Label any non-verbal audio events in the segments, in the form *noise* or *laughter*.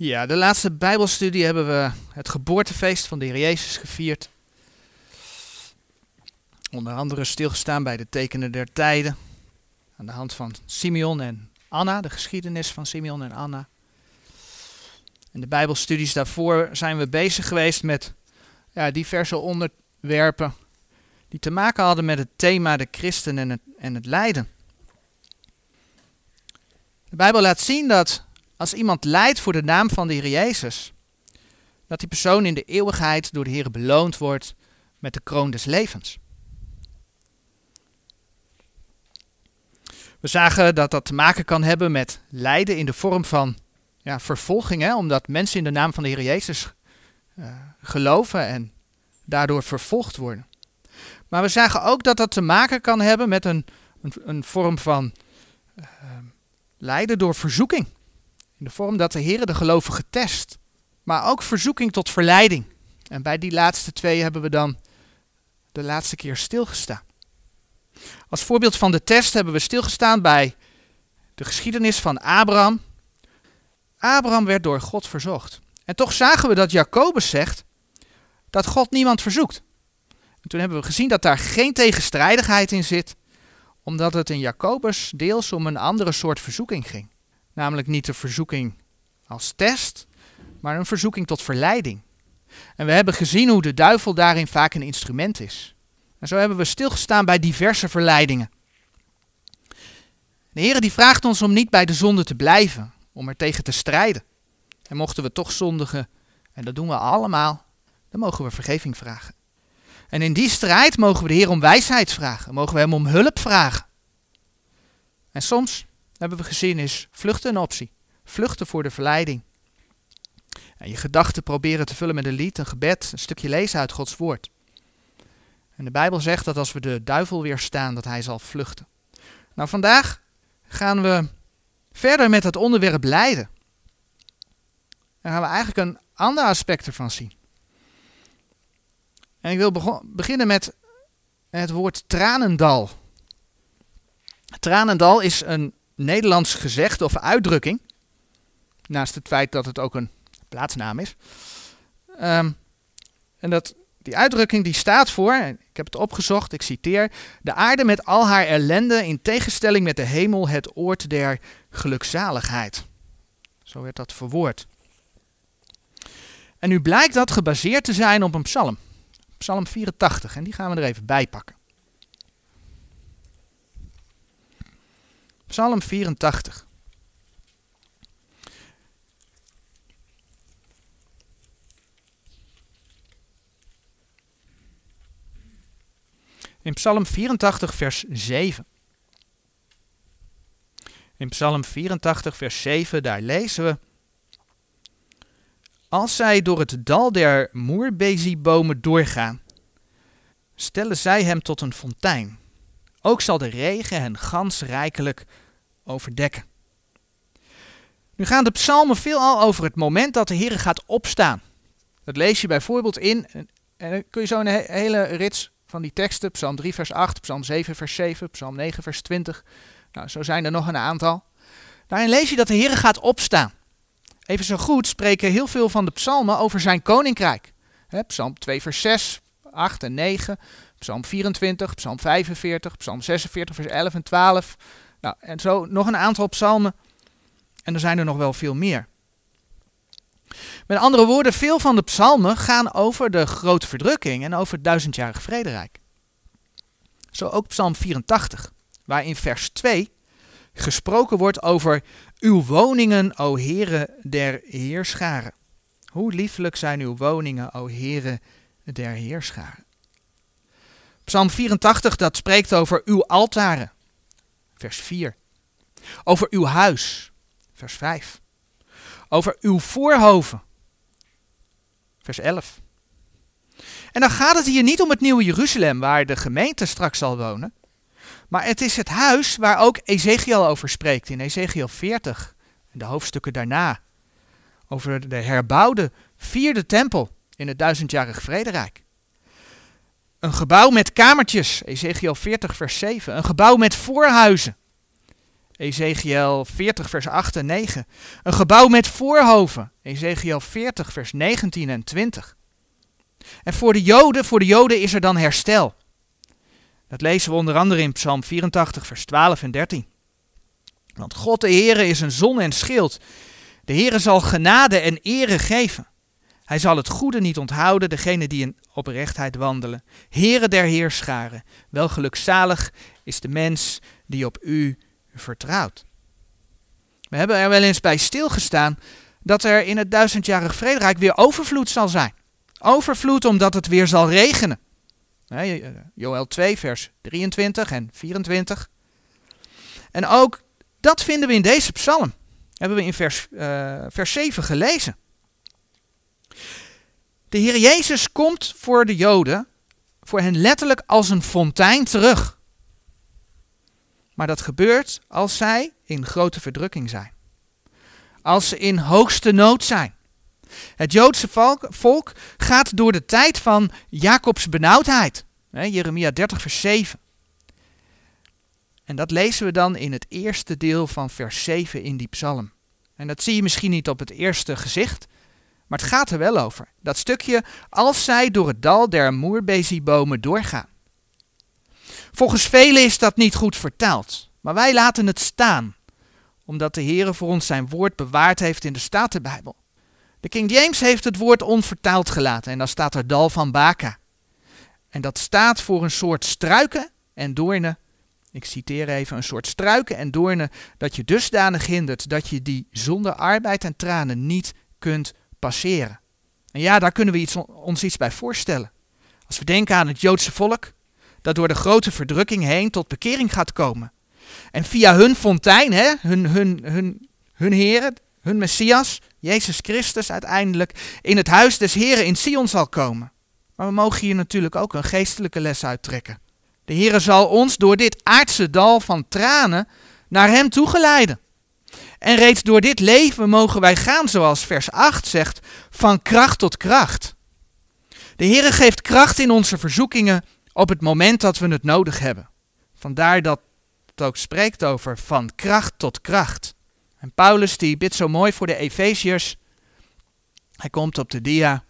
Ja, de laatste Bijbelstudie hebben we het geboortefeest van de Heer Jezus gevierd. Onder andere stilgestaan bij de tekenen der tijden. Aan de hand van Simeon en Anna, de geschiedenis van Simeon en Anna. In de Bijbelstudies daarvoor zijn we bezig geweest met ja, diverse onderwerpen die te maken hadden met het thema de christen en het, en het lijden. De Bijbel laat zien dat als iemand lijdt voor de naam van de Heer Jezus, dat die persoon in de eeuwigheid door de Heer beloond wordt met de kroon des levens. We zagen dat dat te maken kan hebben met lijden in de vorm van ja, vervolging, hè, omdat mensen in de naam van de Heer Jezus uh, geloven en daardoor vervolgd worden. Maar we zagen ook dat dat te maken kan hebben met een, een, vorm van uh, lijden door verzoeking. In de vorm dat de Heer de gelovigen test. Maar ook verzoeking tot verleiding. En bij die laatste twee hebben we dan de laatste keer stilgestaan. Als voorbeeld van de test hebben we stilgestaan bij de geschiedenis van Abraham. Abraham werd door God verzocht. En toch zagen we dat Jacobus zegt dat God niemand verzoekt. En toen hebben we gezien dat daar geen tegenstrijdigheid in zit, omdat het in Jacobus deels om een andere soort verzoeking ging. Namelijk niet de verzoeking als test, maar een verzoeking tot verleiding. En we hebben gezien hoe de duivel daarin vaak een instrument is. En zo hebben we stilgestaan bij diverse verleidingen. De Heer die vraagt ons om niet bij de zonde te blijven, om er tegen te strijden. En mochten we toch zondigen, en dat doen we allemaal, dan mogen we vergeving vragen. En in die strijd mogen we de Heer om wijsheid vragen, mogen we Hem om hulp vragen. En soms, hebben we gezien, is vluchten een optie. Vluchten voor de verleiding. En je gedachten proberen te vullen met een lied, een gebed, een stukje lezen uit Gods woord. En de Bijbel zegt dat als we de duivel weerstaan, dat hij zal vluchten. Nou, vandaag gaan we verder met het onderwerp lijden. Daar gaan we eigenlijk een ander aspect ervan zien. En ik wil beginnen met het woord tranendal. Tranendal is een Nederlands gezegde of uitdrukking. Naast het feit dat het ook een plaatsnaam is. Um, en dat, die uitdrukking die staat voor, ik heb het opgezocht, ik citeer, de aarde met al haar ellende in tegenstelling met de hemel het oord der gelukzaligheid. Zo werd dat verwoord. En nu blijkt dat gebaseerd te zijn op een psalm. Psalm 84, en die gaan we er even bij pakken. Psalm 84. In Psalm 84, vers 7. In Psalm 84, vers 7, daar lezen we. Als zij door het dal der moerbeziebomen doorgaan, stellen zij hem tot een fontein. Ook zal de regen hen gans rijkelijk overdekken. Nu gaan de psalmen veelal over het moment dat de Heer gaat opstaan. Dat lees je bijvoorbeeld in, en dan kun je zo een hele rits van die teksten, Psalm 3 vers 8, Psalm 7 vers 7, Psalm 9 vers 20. Nou, zo zijn er nog een aantal. Daarin lees je dat de Heer gaat opstaan. Even zo goed spreken heel veel van de psalmen over zijn koninkrijk. Psalm 2 vers 6, 8 en 9, Psalm 24, Psalm 45, Psalm 46 vers 11 en 12. Nou, en zo nog een aantal psalmen. En er zijn er nog wel veel meer. Met andere woorden, veel van de psalmen gaan over de grote verdrukking en over het duizendjarige vrederijk. Zo ook psalm 84, waar in vers 2 gesproken wordt over uw woningen, o heren der heerscharen. Hoe lieflijk zijn uw woningen, o heren der heerscharen. Psalm 84, dat spreekt over uw altaren, vers 4. Over uw huis, vers 5. Over uw voorhoven, vers 11. En dan gaat het hier niet om het nieuwe Jeruzalem, waar de gemeente straks zal wonen. Maar het is het huis waar ook Ezekiel over spreekt in Ezekiel 40 en de hoofdstukken daarna. Over de herbouwde vierde tempel in het duizendjarig vrederijk. Een gebouw met kamertjes, Ezekiel 40 vers 7. Een gebouw met voorhuizen. Ezekiel 40, vers 8 en 9. Een gebouw met voorhoven, Ezekiel 40, vers 19 en 20. En voor de Joden, voor de Joden is er dan herstel. Dat lezen we onder andere in Psalm 84, vers 12 en 13. Want God de Heere is een zon en schild. De Heere zal genade en ere geven. Hij zal het goede niet onthouden, degene die in oprechtheid wandelen. Heere der heerscharen, wel gelukzalig is de mens die op u vertrouwt. We hebben er wel eens bij stilgestaan dat er in het duizendjarig vrederijk weer overvloed zal zijn. Overvloed omdat het weer zal regenen. Joel 2, vers 23 en 24. En ook dat vinden we in deze psalm. Hebben we in vers, uh, vers 7 gelezen. De Heer Jezus komt voor de Joden, voor hen letterlijk als een fontein terug. Maar dat gebeurt als zij in grote verdrukking zijn. Als ze in hoogste nood zijn. Het Joodse volk, gaat door de tijd van Jacobs benauwdheid. Jeremia 30, vers 7. En dat lezen we dan in het eerste deel van vers 7 in die psalm. En dat zie je misschien niet op het eerste gezicht, maar het gaat er wel over. Dat stukje, als zij door het dal der moerbeziebomen doorgaan. Volgens velen is dat niet goed vertaald, maar wij laten het staan, omdat de Heer voor ons zijn woord bewaard heeft in de Statenbijbel. De King James heeft het woord onvertaald gelaten en dan staat er dal van Baka. En dat staat voor een soort struiken en doornen. Ik citeer even een soort struiken en doornen dat je dusdanig hindert dat je die zonder arbeid en tranen niet kunt passeren. En ja, daar kunnen we iets, ons iets bij voorstellen. Als we denken aan het Joodse volk, dat door de grote verdrukking heen tot bekering gaat komen. En via hun fontein, hè, hun, hun, hun, hun Heer, hun Messias, Jezus Christus uiteindelijk, in het huis des Heren in Sion zal komen. Maar we mogen hier natuurlijk ook een geestelijke les uittrekken. De Heere zal ons door dit aardse dal van tranen naar Hem toegeleiden. En reeds door dit leven mogen wij gaan, zoals vers 8 zegt, van kracht tot kracht. De Heere geeft kracht in onze verzoekingen op het moment dat we het nodig hebben. Vandaar dat het ook spreekt over van kracht tot kracht. En Paulus die bidt zo mooi voor de Efeziërs. Hij komt op de dia.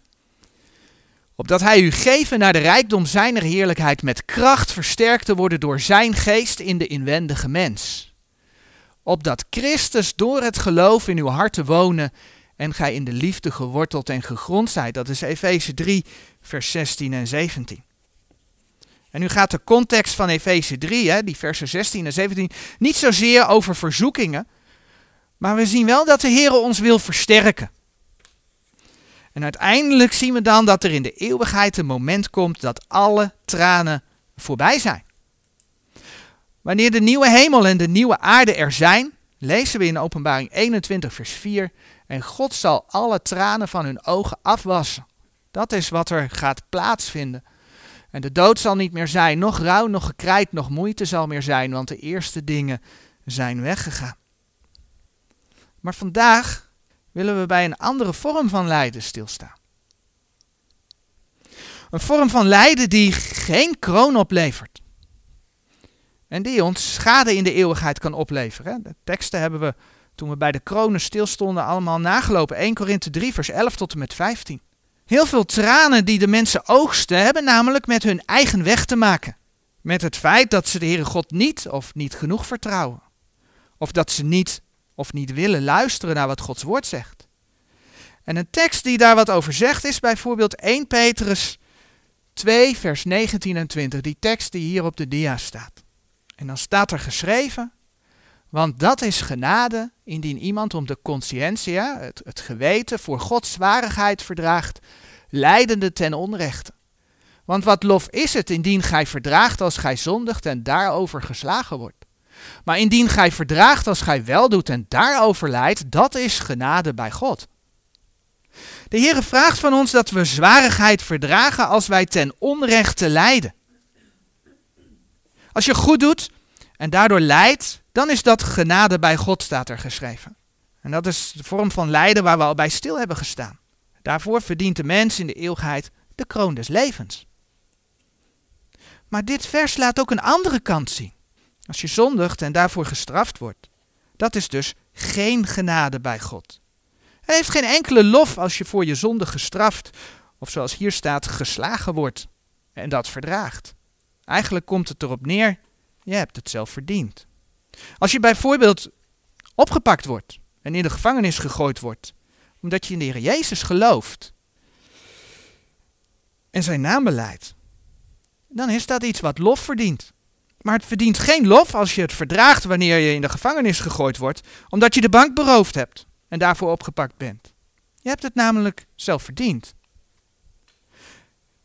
Opdat hij u geven naar de rijkdom zijner heerlijkheid met kracht versterkt te worden door zijn geest in de inwendige mens. Opdat Christus door het geloof in uw harten wonen en gij in de liefde geworteld en gegrond zijt. Dat is Efeze 3, vers 16 en 17. En nu gaat de context van Efeze 3, hè, die versen 16 en 17, niet zozeer over verzoekingen, maar we zien wel dat de Heer ons wil versterken. En uiteindelijk zien we dan dat er in de eeuwigheid een moment komt dat alle tranen voorbij zijn. Wanneer de nieuwe hemel en de nieuwe aarde er zijn, lezen we in Openbaring 21, vers 4, en God zal alle tranen van hun ogen afwassen. Dat is wat er gaat plaatsvinden. En de dood zal niet meer zijn, nog rouw, nog gekrijt, nog moeite zal meer zijn, want de eerste dingen zijn weggegaan. Maar vandaag willen we bij een andere vorm van lijden stilstaan. Een vorm van lijden die geen kroon oplevert. En die ons schade in de eeuwigheid kan opleveren. De teksten hebben we toen we bij de kronen stilstonden allemaal nagelopen. 1 Korinthe 3 vers 11 tot en met 15. Heel veel tranen die de mensen oogsten hebben namelijk met hun eigen weg te maken. Met het feit dat ze de Heere God niet of niet genoeg vertrouwen. Of dat ze niet of niet willen luisteren naar wat Gods woord zegt. En een tekst die daar wat over zegt is bijvoorbeeld 1 Petrus 2, vers 19 en 20. Die tekst die hier op de dia staat. En dan staat er geschreven, want dat is genade indien iemand om de conscientia, het, het geweten, voor Gods zwarigheid verdraagt, leidende ten onrechte. Want wat lof is het indien gij verdraagt als gij zondigt en daarover geslagen wordt. Maar indien gij verdraagt als gij wel doet en daarover leidt, dat is genade bij God. De Heere vraagt van ons dat we zwarigheid verdragen als wij ten onrechte lijden. Als je goed doet en daardoor lijdt, dan is dat genade bij God, staat er geschreven. En dat is de vorm van lijden waar we al bij stil hebben gestaan. Daarvoor verdient de mens in de eeuwigheid de kroon des levens. Maar dit vers laat ook een andere kant zien. Als je zondigt en daarvoor gestraft wordt, dat is dus geen genade bij God. Hij heeft geen enkele lof als je voor je zonde gestraft, of zoals hier staat, geslagen wordt en dat verdraagt. Eigenlijk komt het erop neer, je hebt het zelf verdiend. Als je bijvoorbeeld opgepakt wordt en in de gevangenis gegooid wordt, omdat je in de Heer Jezus gelooft en zijn naam beleidt, dan is dat iets wat lof verdient. Maar het verdient geen lof als je het verdraagt wanneer je in de gevangenis gegooid wordt, omdat je de bank beroofd hebt en daarvoor opgepakt bent. Je hebt het namelijk zelf verdiend.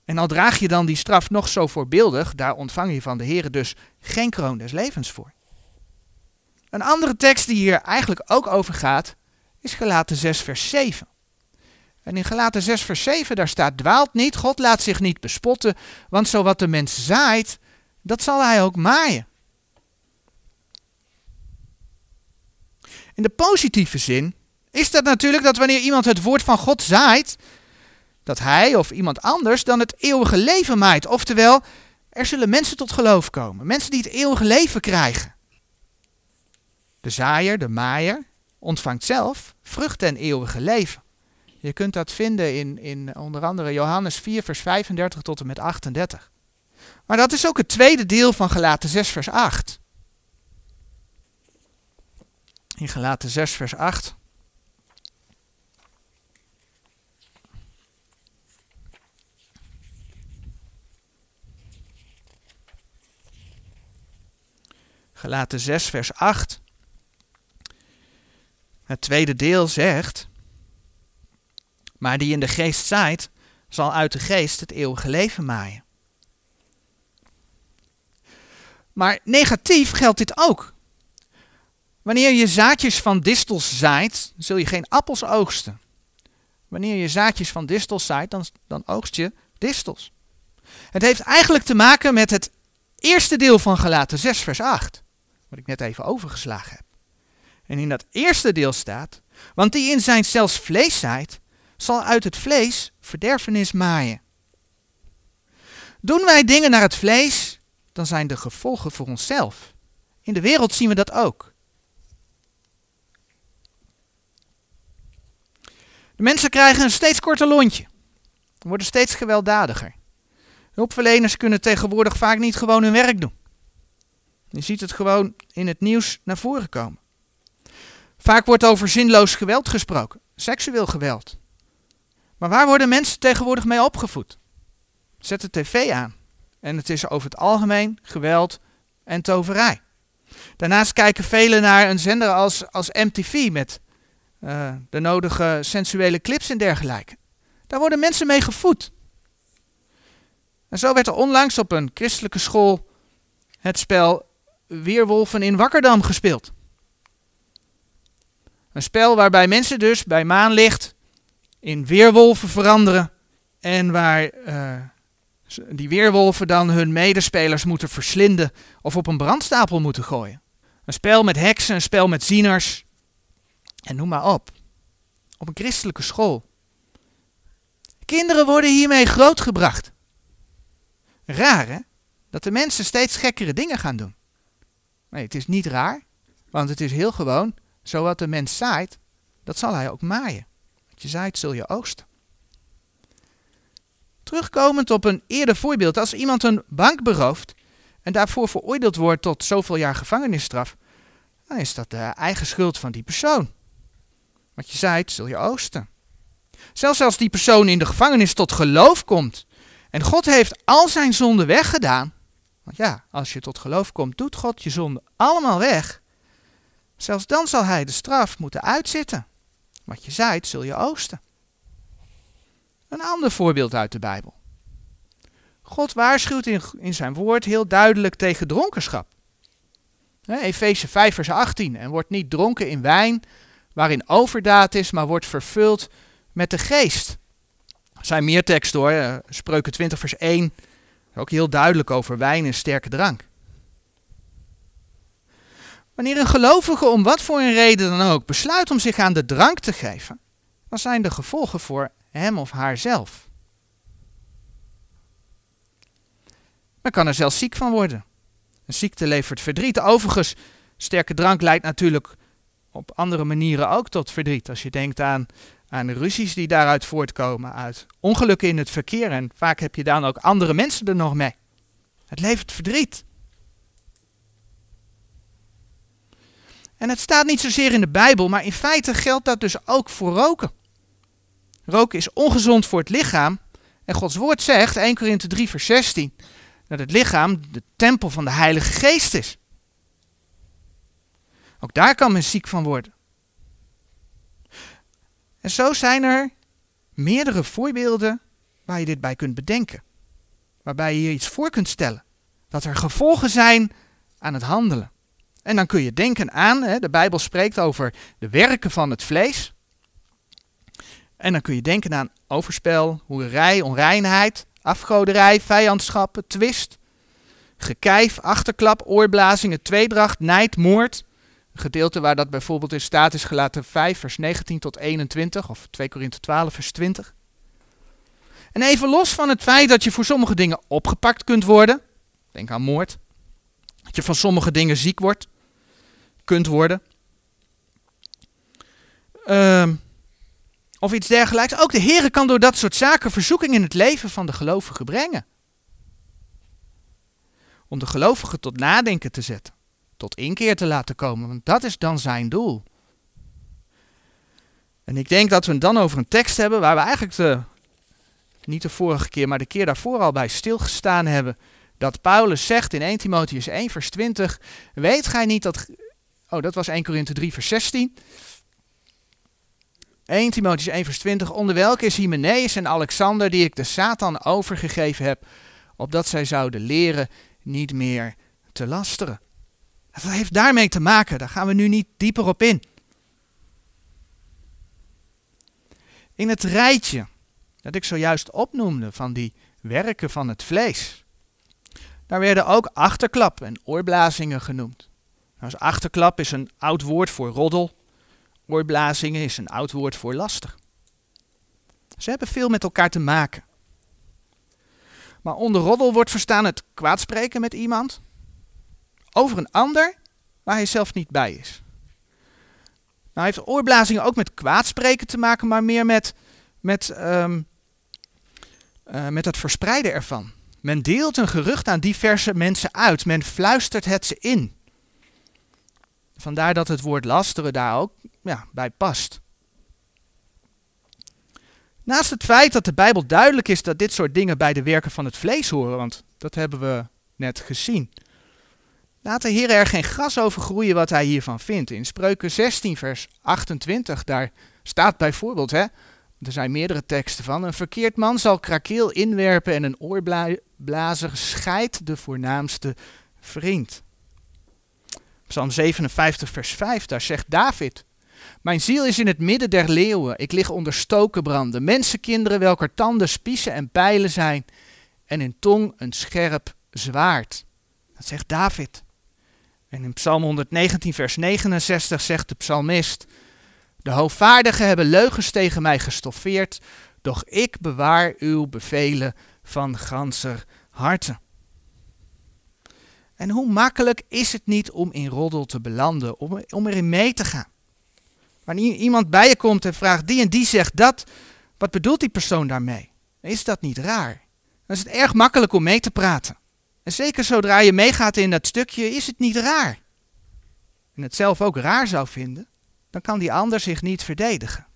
En al draag je dan die straf nog zo voorbeeldig, daar ontvang je van de Heer dus geen kroon des levens voor. Een andere tekst die hier eigenlijk ook over gaat, is Gelaten 6 vers 7. En in Gelaten 6 vers 7 daar staat, dwaalt niet, God laat zich niet bespotten, want zo wat de mens zaait, dat zal hij ook maaien. In de positieve zin is dat natuurlijk dat wanneer iemand het woord van God zaait, dat hij of iemand anders dan het eeuwige leven maait. Oftewel, er zullen mensen tot geloof komen. Mensen die het eeuwige leven krijgen. De zaaier, de maaier, ontvangt zelf vrucht en eeuwige leven. Je kunt dat vinden in, in onder andere Johannes 4, vers 35 tot en met 38. Maar dat is ook het tweede deel van Gelaten 6, vers 8. In Gelaten 6, vers 8. Gelaten 6, vers 8. Het tweede deel zegt, maar die in de geest zaait, zal uit de geest het eeuwige leven maaien. Maar negatief geldt dit ook. Wanneer je zaadjes van distels zaait, zul je geen appels oogsten. Wanneer je zaadjes van distels zaait, dan, dan oogst je distels. Het heeft eigenlijk te maken met het eerste deel van Galaten 6, vers 8, wat ik net even overgeslagen heb. En in dat eerste deel staat, want die in zijn zelfs vlees zaait, zal uit het vlees verderfenis maaien. Doen wij dingen naar het vlees, dan zijn de gevolgen voor onszelf. In de wereld zien we dat ook. De mensen krijgen een steeds korter lontje. Worden steeds gewelddadiger. Hulpverleners kunnen tegenwoordig vaak niet gewoon hun werk doen. Je ziet het gewoon in het nieuws naar voren komen. Vaak wordt over zinloos geweld gesproken, seksueel geweld. Maar waar worden mensen tegenwoordig mee opgevoed? Zet de tv aan. En het is over het algemeen geweld en toverij. Daarnaast kijken velen naar een zender als, als MTV met uh, de nodige sensuele clips en dergelijke. Daar worden mensen mee gevoed. En zo werd er onlangs op een christelijke school het spel Weerwolven in Wakkerdam gespeeld. Een spel waarbij mensen dus bij maanlicht in weerwolven veranderen en waar uh, die weerwolven dan hun medespelers moeten verslinden of op een brandstapel moeten gooien. Een spel met heksen, een spel met zieners en noem maar op. Op een christelijke school. Kinderen worden hiermee grootgebracht. Raar hè? Dat de mensen steeds gekkere dingen gaan doen. Nee, het is niet raar, want het is heel gewoon. Zo wat de mens zaait, dat zal hij ook maaien. Wat je zaait, zul je oogsten. Terugkomend op een eerder voorbeeld, als iemand een bank berooft en daarvoor veroordeeld wordt tot zoveel jaar gevangenisstraf, dan is dat de eigen schuld van die persoon. Wat je zaait, zul je oosten. Zelfs als die persoon in de gevangenis tot geloof komt en God heeft al zijn zonden weggedaan, want ja, als je tot geloof komt, doet God je zonden allemaal weg. Zelfs dan zal hij de straf moeten uitzitten. Wat je zaait, zul je oosten. Een ander voorbeeld uit de Bijbel. God waarschuwt in, in zijn woord heel duidelijk tegen dronkenschap. Efeze 5 vers 18. En wordt niet dronken in wijn, waarin overdaad is, maar wordt vervuld met de geest. Er zijn meer teksten hoor. Spreuken 20 vers 1. Ook heel duidelijk over wijn en sterke drank. Wanneer een gelovige om wat voor een reden dan ook besluit om zich aan de drank te geven, dan zijn de gevolgen voor hem of haarzelf. Men kan er zelfs ziek van worden. Een ziekte levert verdriet. Overigens, sterke drank leidt natuurlijk op andere manieren ook tot verdriet. Als je denkt aan, aan ruzies die daaruit voortkomen, uit ongelukken in het verkeer. En vaak heb je dan ook andere mensen er nog mee. Het levert verdriet. En het staat niet zozeer in de Bijbel, maar in feite geldt dat dus ook voor roken. Roken is ongezond voor het lichaam. En Gods woord zegt, 1 Korinthe 3 vers 16, dat het lichaam de tempel van de Heilige Geest is. Ook daar kan men ziek van worden. En zo zijn er meerdere voorbeelden waar je dit bij kunt bedenken. Waarbij je je iets voor kunt stellen. Dat er gevolgen zijn aan het handelen. En dan kun je denken aan, hè, de Bijbel spreekt over de werken van het vlees. En dan kun je denken aan overspel, hoerij, onreinheid, afgoderij, vijandschappen, twist, gekijf, achterklap, oorblazingen, tweedracht, nijd, moord. Gedeelte waar dat bijvoorbeeld in staat is gelaten 5 vers 19 tot 21 of 2 Korinthe 12 vers 20. En even los van het feit dat je voor sommige dingen opgepakt kunt worden, denk aan moord, dat je van sommige dingen ziek wordt, kunt worden. Um, of iets dergelijks. Ook de Heer kan door dat soort zaken verzoeking in het leven van de gelovige brengen. Om de gelovige tot nadenken te zetten. Tot inkeer te laten komen. Want dat is dan zijn doel. En ik denk dat we het dan over een tekst hebben waar we eigenlijk de, niet de vorige keer, maar de keer daarvoor al bij stilgestaan hebben. Dat Paulus zegt in 1 Timotheus 1 vers 20. Weet gij niet dat... Oh, dat was 1 Korinthe 3 vers 16. 1 Timotheus 1 vers 20, onder welke is Hymenaeus en Alexander die ik de Satan overgegeven heb, opdat zij zouden leren niet meer te lasteren. Dat heeft daarmee te maken, daar gaan we nu niet dieper op in. In het rijtje dat ik zojuist opnoemde van die werken van het vlees, daar werden ook achterklap en oorblazingen genoemd. Nou, achterklap is een oud woord voor roddel, Oorblazingen is een oud woord voor lastig. Ze hebben veel met elkaar te maken. Maar onder roddel wordt verstaan het kwaadspreken met iemand over een ander waar hij zelf niet bij is. Nou heeft oorblazingen ook met kwaadspreken te maken, maar meer met, met, um, uh, met het verspreiden ervan. Men deelt een gerucht aan diverse mensen uit. Men fluistert het ze in. Vandaar dat het woord lasteren daar ook ja, bij past. Naast het feit dat de Bijbel duidelijk is dat dit soort dingen bij de werken van het vlees horen, want dat hebben we net gezien. Laat de Heer er geen gras over groeien wat hij hiervan vindt. In Spreuken 16, vers 28, daar staat bijvoorbeeld, hè, er zijn meerdere teksten van, een verkeerd man zal krakeel inwerpen en een oorblazer scheidt de voornaamste vriend. Psalm 57, vers 5, daar zegt David, mijn ziel is in het midden der leeuwen. Ik lig onder stokenbranden. Mensenkinderen welker tanden spiezen en pijlen zijn. En in tong een scherp zwaard. Dat zegt David. En in Psalm 119, vers 69 zegt de psalmist. De hoogvaardigen hebben leugens tegen mij gestoffeerd. Doch ik bewaar uw bevelen van ganser harte. En hoe makkelijk is het niet om in roddel te belanden, om, om erin mee te gaan? Wanneer iemand bij je komt en vraagt, die en die zegt dat, wat bedoelt die persoon daarmee? Is dat niet raar? Dan is het erg makkelijk om mee te praten. En zeker zodra je meegaat in dat stukje, is het niet raar. En het zelf ook raar zou vinden, dan kan die ander zich niet verdedigen.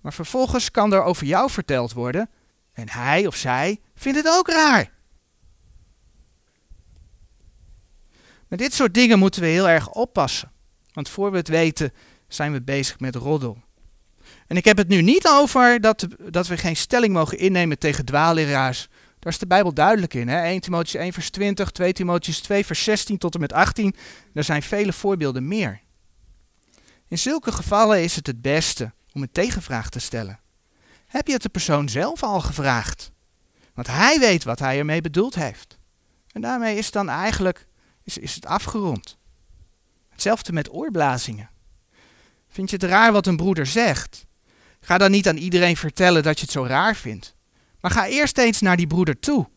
Maar vervolgens kan er over jou verteld worden, en hij of zij vindt het ook raar. Met dit soort dingen moeten we heel erg oppassen. Want voor we het weten, zijn we bezig met roddel. En ik heb het nu niet over dat, dat we geen stelling mogen innemen tegen dwaalleraars. Daar is de Bijbel duidelijk in. Hè? 1 Timotheus 1 vers 20, 2 Timotheus 2 vers 16 tot en met 18. Er zijn vele voorbeelden meer. In zulke gevallen is het het beste om een tegenvraag te stellen. Heb je het de persoon zelf al gevraagd? Want hij weet wat hij ermee bedoeld heeft. En daarmee is dan eigenlijk is, is het afgerond. Hetzelfde met oorblazingen. Vind je het raar wat een broeder zegt? Ga dan niet aan iedereen vertellen dat je het zo raar vindt. Maar ga eerst eens naar die broeder toe.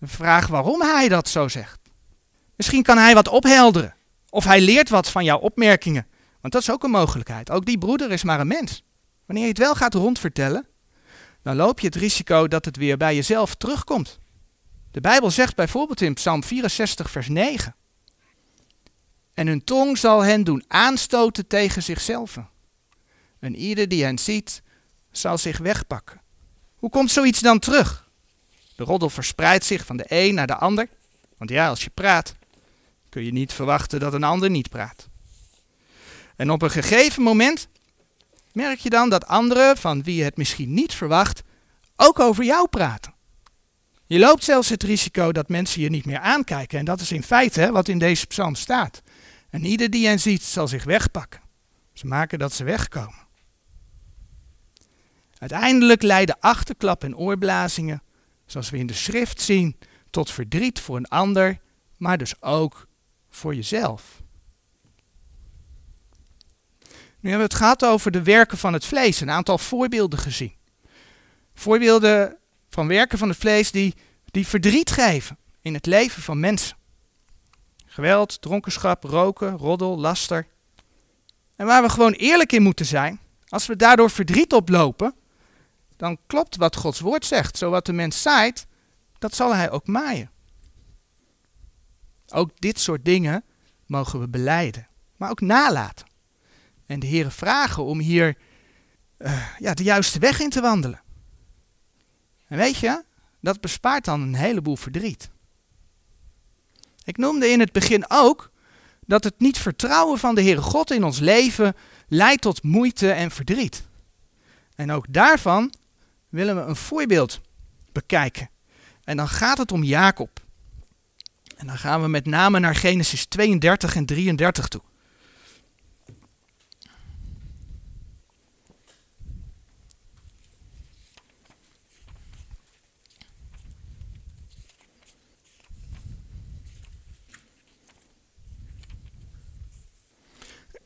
Vraag waarom hij dat zo zegt. Misschien kan hij wat ophelderen. Of hij leert wat van jouw opmerkingen. Want dat is ook een mogelijkheid. Ook die broeder is maar een mens. Wanneer je het wel gaat rondvertellen, dan loop je het risico dat het weer bij jezelf terugkomt. De Bijbel zegt bijvoorbeeld in Psalm 64, vers 9. En hun tong zal hen doen aanstoten tegen zichzelf. En ieder die hen ziet, zal zich wegpakken. Hoe komt zoiets dan terug? De roddel verspreidt zich van de een naar de ander. Want ja, als je praat, kun je niet verwachten dat een ander niet praat. En op een gegeven moment merk je dan dat anderen, van wie je het misschien niet verwacht, ook over jou praten. Je loopt zelfs het risico dat mensen je niet meer aankijken. En dat is in feite wat in deze psalm staat. En ieder die hen ziet zal zich wegpakken. Ze maken dat ze wegkomen. Uiteindelijk leiden achterklap en oorblazingen, zoals we in de schrift zien, tot verdriet voor een ander, maar dus ook voor jezelf. Nu hebben we het gehad over de werken van het vlees, een aantal voorbeelden gezien. Voorbeelden van werken van het vlees die, die verdriet geven in het leven van mensen. Geweld, dronkenschap, roken, roddel, laster. En waar we gewoon eerlijk in moeten zijn, als we daardoor verdriet oplopen, dan klopt wat Gods woord zegt. Zo wat de mens zaait, dat zal hij ook maaien. Ook dit soort dingen mogen we beleiden, maar ook nalaten. En de Heeren vragen om hier uh, ja, de juiste weg in te wandelen. En weet je, dat bespaart dan een heleboel verdriet. Ik noemde in het begin ook dat het niet vertrouwen van de Heere God in ons leven leidt tot moeite en verdriet. En ook daarvan willen we een voorbeeld bekijken. En dan gaat het om Jacob. En dan gaan we met name naar Genesis 32 en 33 toe.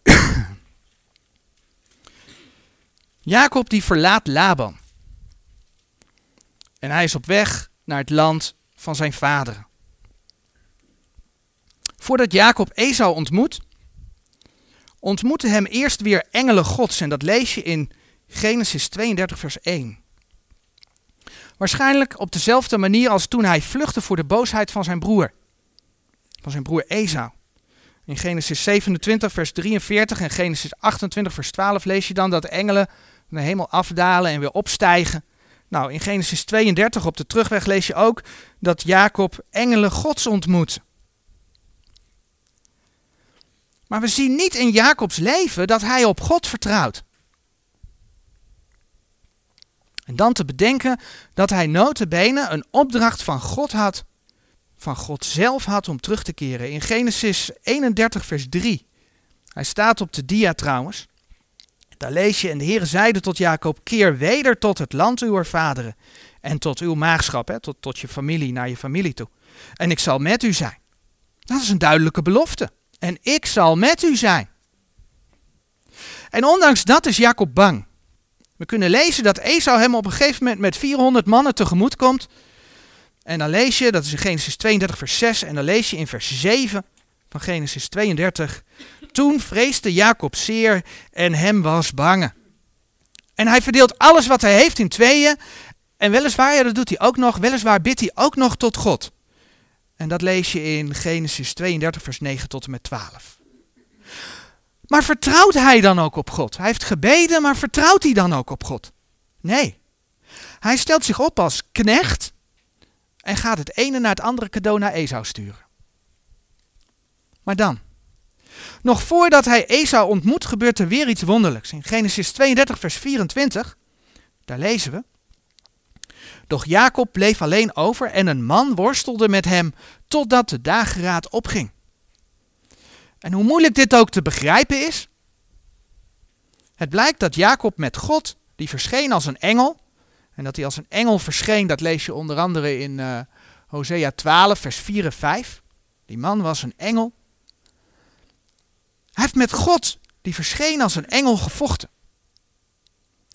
*coughs* Jacob die verlaat Laban. En hij is op weg naar het land van zijn vader. Voordat Jacob Esau ontmoet, ontmoeten hem eerst weer engelen gods. En dat lees je in Genesis 32, vers 1. Waarschijnlijk op dezelfde manier als toen hij vluchtte voor de boosheid van zijn broer. Van zijn broer Esau. In Genesis 27, vers 43 en Genesis 28, vers 12 lees je dan dat engelen van de hemel afdalen en weer opstijgen. Nou, in Genesis 32 op de terugweg lees je ook dat Jacob engelen gods ontmoet. Maar we zien niet in Jacobs leven dat hij op God vertrouwt. En dan te bedenken dat hij notabene een opdracht van God had, van God zelf had om terug te keren. In Genesis 31 vers 3. Hij staat op de dia trouwens. Daar lees je, en de Heer zeide tot Jacob, keer weder tot het land uw vaderen en tot uw maagschap, hè, tot, tot je familie, naar je familie toe. En ik zal met u zijn. Dat is een duidelijke belofte. En ik zal met u zijn. En ondanks dat is Jacob bang. We kunnen lezen dat Esau hem op een gegeven moment met 400 mannen tegemoet komt. En dan lees je, dat is in Genesis 32 vers 6, en dan lees je in vers 7 Genesis 32. Toen vreesde Jacob zeer en hem was bange. En hij verdeelt alles wat hij heeft in tweeën. En weliswaar, dat doet hij ook nog, weliswaar bidt hij ook nog tot God. En dat lees je in Genesis 32, vers 9 tot en met 12. Maar vertrouwt hij dan ook op God? Hij heeft gebeden, maar vertrouwt hij dan ook op God? Nee. Hij stelt zich op als knecht en gaat het ene naar het andere cadeau naar Esau sturen. Maar dan, nog voordat hij Esau ontmoet, gebeurt er weer iets wonderlijks. In Genesis 32, vers 24, daar lezen we. Doch Jacob bleef alleen over en een man worstelde met hem totdat de dageraad opging. En hoe moeilijk dit ook te begrijpen is, het blijkt dat Jacob met God, die verscheen als een engel, en dat hij als een engel verscheen, dat lees je onder andere in uh, Hosea 12, vers 4 en 5. Die man was een engel. Heeft met God, die verscheen als een engel, gevochten.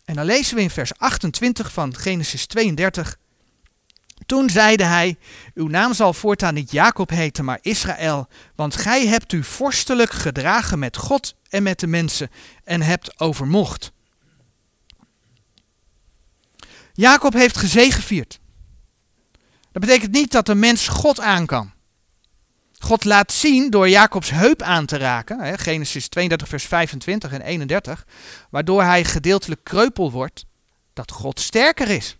En dan lezen we in vers 28 van Genesis 32. Toen zeide hij, uw naam zal voortaan niet Jacob heten, maar Israël, want gij hebt u vorstelijk gedragen met God en met de mensen en hebt overmocht. Jacob heeft gezegevierd. Dat betekent niet dat een mens God aan kan. God laat zien door Jacobs heup aan te raken, Genesis 32, vers 25 en 31, waardoor hij gedeeltelijk kreupel wordt, dat God sterker is.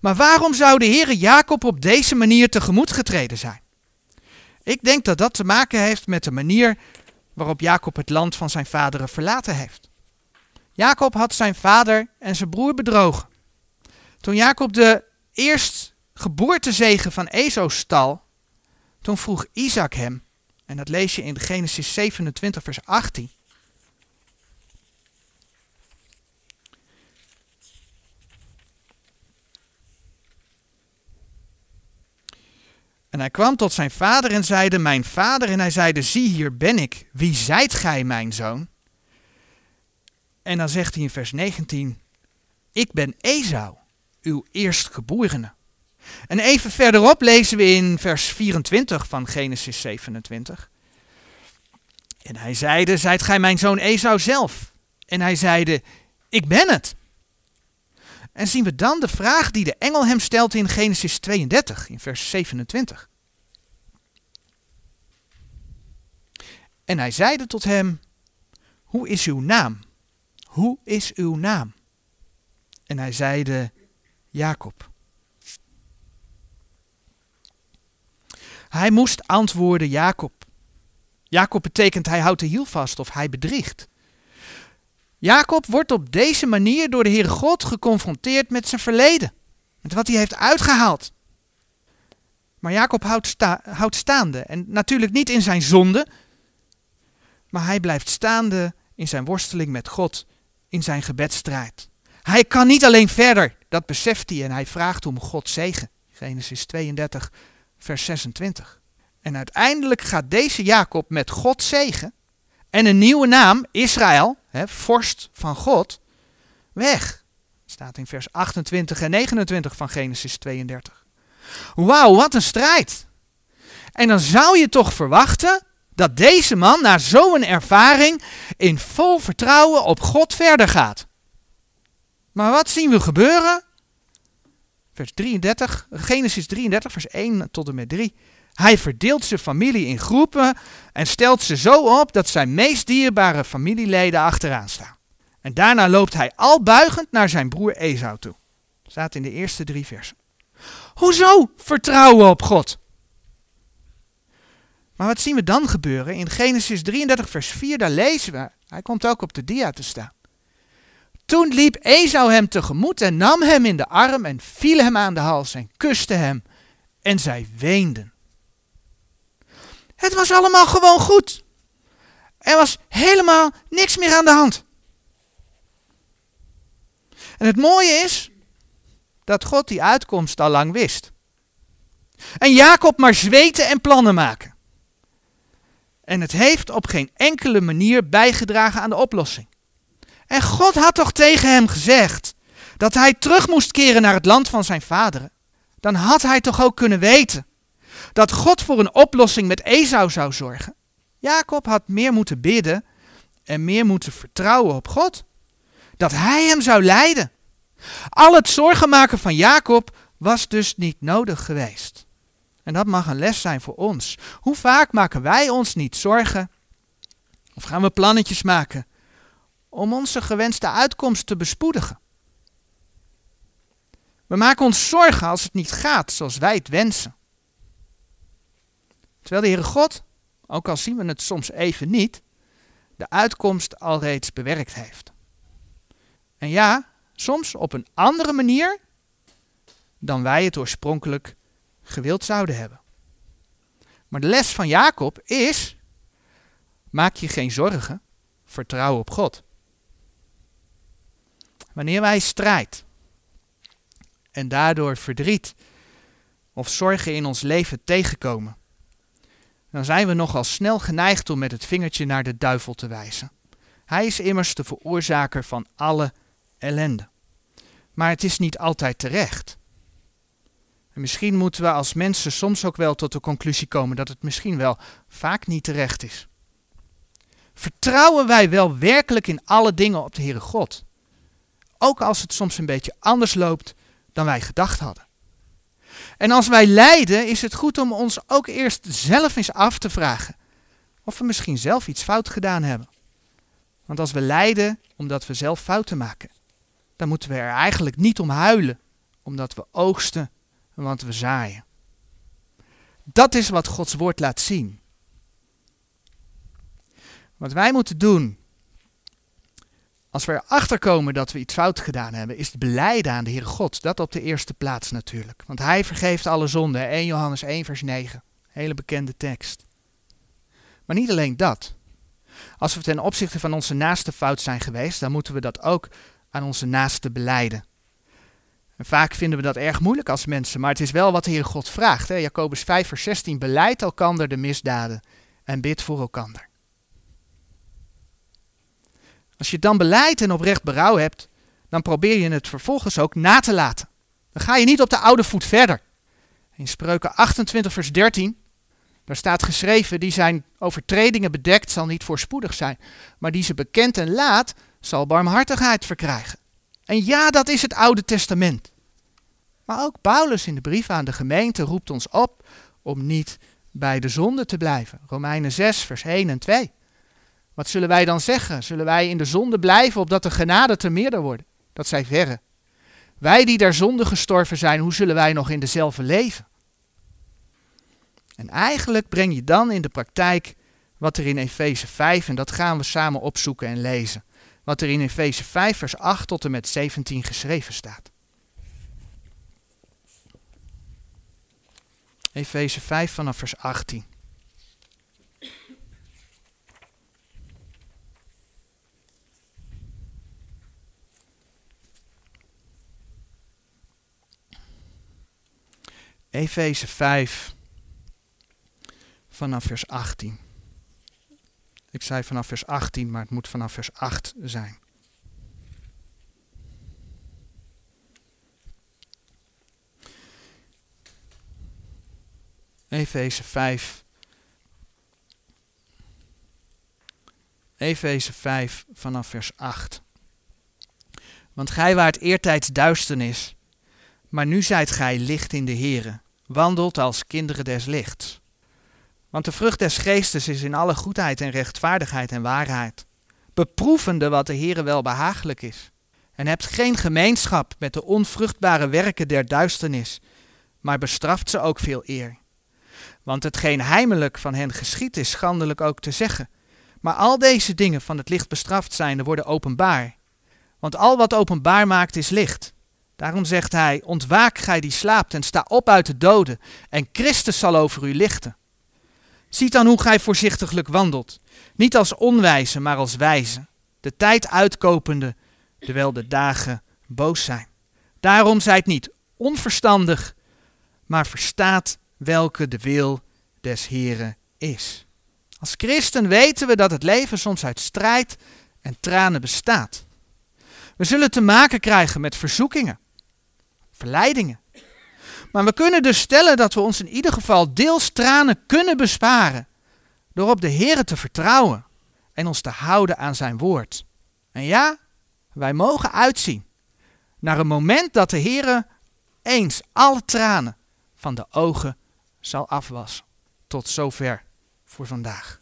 Maar waarom zou de Heere Jacob op deze manier tegemoet getreden zijn? Ik denk dat dat te maken heeft met de manier waarop Jacob het land van zijn vaderen verlaten heeft. Jacob had zijn vader en zijn broer bedrogen. Toen Jacob de eerst geboortezegen van Esau stal, toen vroeg Isaac hem, en dat lees je in Genesis 27, vers 18. En hij kwam tot zijn vader en zeide, mijn vader. En hij zeide, zie hier ben ik. Wie zijt gij, mijn zoon? En dan zegt hij in vers 19, ik ben Esau, uw eerstgeborene. En even verderop lezen we in vers 24 van Genesis 27. En hij zeide, zijt gij mijn zoon Esau zelf? En hij zeide, ik ben het. En zien we dan de vraag die de engel hem stelt in Genesis 32, in vers 27. En hij zeide tot hem, hoe is uw naam? Hoe is uw naam? En hij zeide, Jacob. Hij moest antwoorden Jacob. Jacob betekent hij houdt de hiel vast of hij bedriegt. Jacob wordt op deze manier door de Heere God geconfronteerd met zijn verleden. Met wat hij heeft uitgehaald. Maar Jacob houdt, sta houdt staande. En natuurlijk niet in zijn zonde. Maar hij blijft staande in zijn worsteling met God. In zijn gebedstrijd. Hij kan niet alleen verder. Dat beseft hij. En hij vraagt om God zegen. Genesis 32 vers 26. En uiteindelijk gaat deze Jacob met God zegen en een nieuwe naam, Israël, hè, vorst van God, weg. Staat in vers 28 en 29 van Genesis 32. Wauw, wat een strijd. En dan zou je toch verwachten dat deze man na zo'n ervaring in vol vertrouwen op God verder gaat. Maar wat zien we gebeuren? Vers 33, Genesis 33, vers 1 tot en met 3. Hij verdeelt zijn familie in groepen en stelt ze zo op dat zijn meest dierbare familieleden achteraan staan. En daarna loopt hij al buigend naar zijn broer Esau toe. Staat in de eerste drie versen. Hoezo vertrouwen op God? Maar wat zien we dan gebeuren? In Genesis 33, vers 4, daar lezen we. Hij komt ook op de dia te staan. Toen liep Esau hem tegemoet en nam hem in de arm en viel hem aan de hals en kuste hem. En zij weenden. Het was allemaal gewoon goed. Er was helemaal niks meer aan de hand. En het mooie is dat God die uitkomst al lang wist. En Jacob maar zweten en plannen maken. En het heeft op geen enkele manier bijgedragen aan de oplossing. En God had toch tegen hem gezegd dat hij terug moest keren naar het land van zijn vaderen. Dan had hij toch ook kunnen weten dat God voor een oplossing met Esau zou zorgen. Jacob had meer moeten bidden en meer moeten vertrouwen op God. Dat hij hem zou leiden. Al het zorgen maken van Jacob was dus niet nodig geweest. En dat mag een les zijn voor ons. Hoe vaak maken wij ons niet zorgen? Of gaan we plannetjes maken om onze gewenste uitkomst te bespoedigen. We maken ons zorgen als het niet gaat zoals wij het wensen. Terwijl de Heere God, ook al zien we het soms even niet, de uitkomst al reeds bewerkt heeft. En ja, soms op een andere manier dan wij het oorspronkelijk gewild zouden hebben. Maar de les van Jacob is: maak je geen zorgen, vertrouw op God. Wanneer wij strijd en daardoor verdriet of zorgen in ons leven tegenkomen, dan zijn we nogal snel geneigd om met het vingertje naar de duivel te wijzen. Hij is immers de veroorzaker van alle ellende. Maar het is niet altijd terecht. En misschien moeten we als mensen soms ook wel tot de conclusie komen dat het misschien wel vaak niet terecht is. Vertrouwen wij wel werkelijk in alle dingen op de Heere God? Ook als het soms een beetje anders loopt dan wij gedacht hadden. En als wij lijden, is het goed om ons ook eerst zelf eens af te vragen of we misschien zelf iets fout gedaan hebben. Want als we lijden omdat we zelf fouten maken, dan moeten we er eigenlijk niet om huilen, omdat we oogsten en want we zaaien. Dat is wat Gods woord laat zien. Wat wij moeten doen als we erachter komen dat we iets fout gedaan hebben, is het beleiden aan de Heere God. Dat op de eerste plaats natuurlijk. Want Hij vergeeft alle zonden. 1 Johannes 1 vers 9. Hele bekende tekst. Maar niet alleen dat. Als we ten opzichte van onze naaste fout zijn geweest, dan moeten we dat ook aan onze naaste beleiden. En vaak vinden we dat erg moeilijk als mensen, maar het is wel wat de Heer God vraagt. Hè? Jacobus 5 vers 16, beleid elkander de misdaden en bid voor elkander. Als je dan beleid en oprecht berouw hebt, dan probeer je het vervolgens ook na te laten. Dan ga je niet op de oude voet verder. In Spreuken 28 vers 13, daar staat geschreven, die zijn overtredingen bedekt zal niet voorspoedig zijn, maar die ze bekend en laat zal barmhartigheid verkrijgen. En ja, dat is het Oude Testament. Maar ook Paulus in de brief aan de gemeente roept ons op om niet bij de zonde te blijven. Romeinen 6, vers 1 en 2. Wat zullen wij dan zeggen? Zullen wij in de zonde blijven opdat de genade te meerder wordt? Dat zij verre. Wij die der zonde gestorven zijn, hoe zullen wij nog in dezelfde leven? En eigenlijk breng je dan in de praktijk wat er in Efeze 5, en dat gaan we samen opzoeken en lezen. Wat er in Efeze 5, vers 8 tot en met 17 geschreven staat. Efeze 5 vanaf vers 18. Efeze 5 vanaf vers 18. Ik zei vanaf vers 18, maar het moet vanaf vers 8 zijn. Efeze 5. Efeze 5 vanaf vers 8. Want gij waart eertijds duisternis, maar nu zijt gij licht in de Here, wandelt als kinderen des lichts. Want de vrucht des geestes is in alle goedheid en rechtvaardigheid en waarheid, beproevende wat de Heere wel behagelijk is. En hebt geen gemeenschap met de onvruchtbare werken der duisternis, maar bestraft ze ook veel eer. Want hetgeen heimelijk van hen geschiet is schandelijk ook te zeggen. Maar al deze dingen van het licht bestraft zijnde worden openbaar. Want al wat openbaar maakt is licht. Daarom zegt hij, ontwaak gij die slaapt en sta op uit de doden, en Christus zal over u lichten. Ziet dan hoe gij voorzichtiglijk wandelt, niet als onwijze, maar als wijze, de tijd uitkopende, terwijl de dagen boos zijn. Daarom zijt niet onverstandig, maar verstaat welke de wil des Heren is. Als christen weten we dat het leven soms uit strijd en tranen bestaat. We zullen te maken krijgen met verzoekingen, verleidingen. Maar we kunnen dus stellen dat we ons in ieder geval deels tranen kunnen besparen door op de Heer te vertrouwen en ons te houden aan zijn woord. En ja, wij mogen uitzien naar een moment dat de Heer eens alle tranen van de ogen zal afwassen. Tot zover voor vandaag.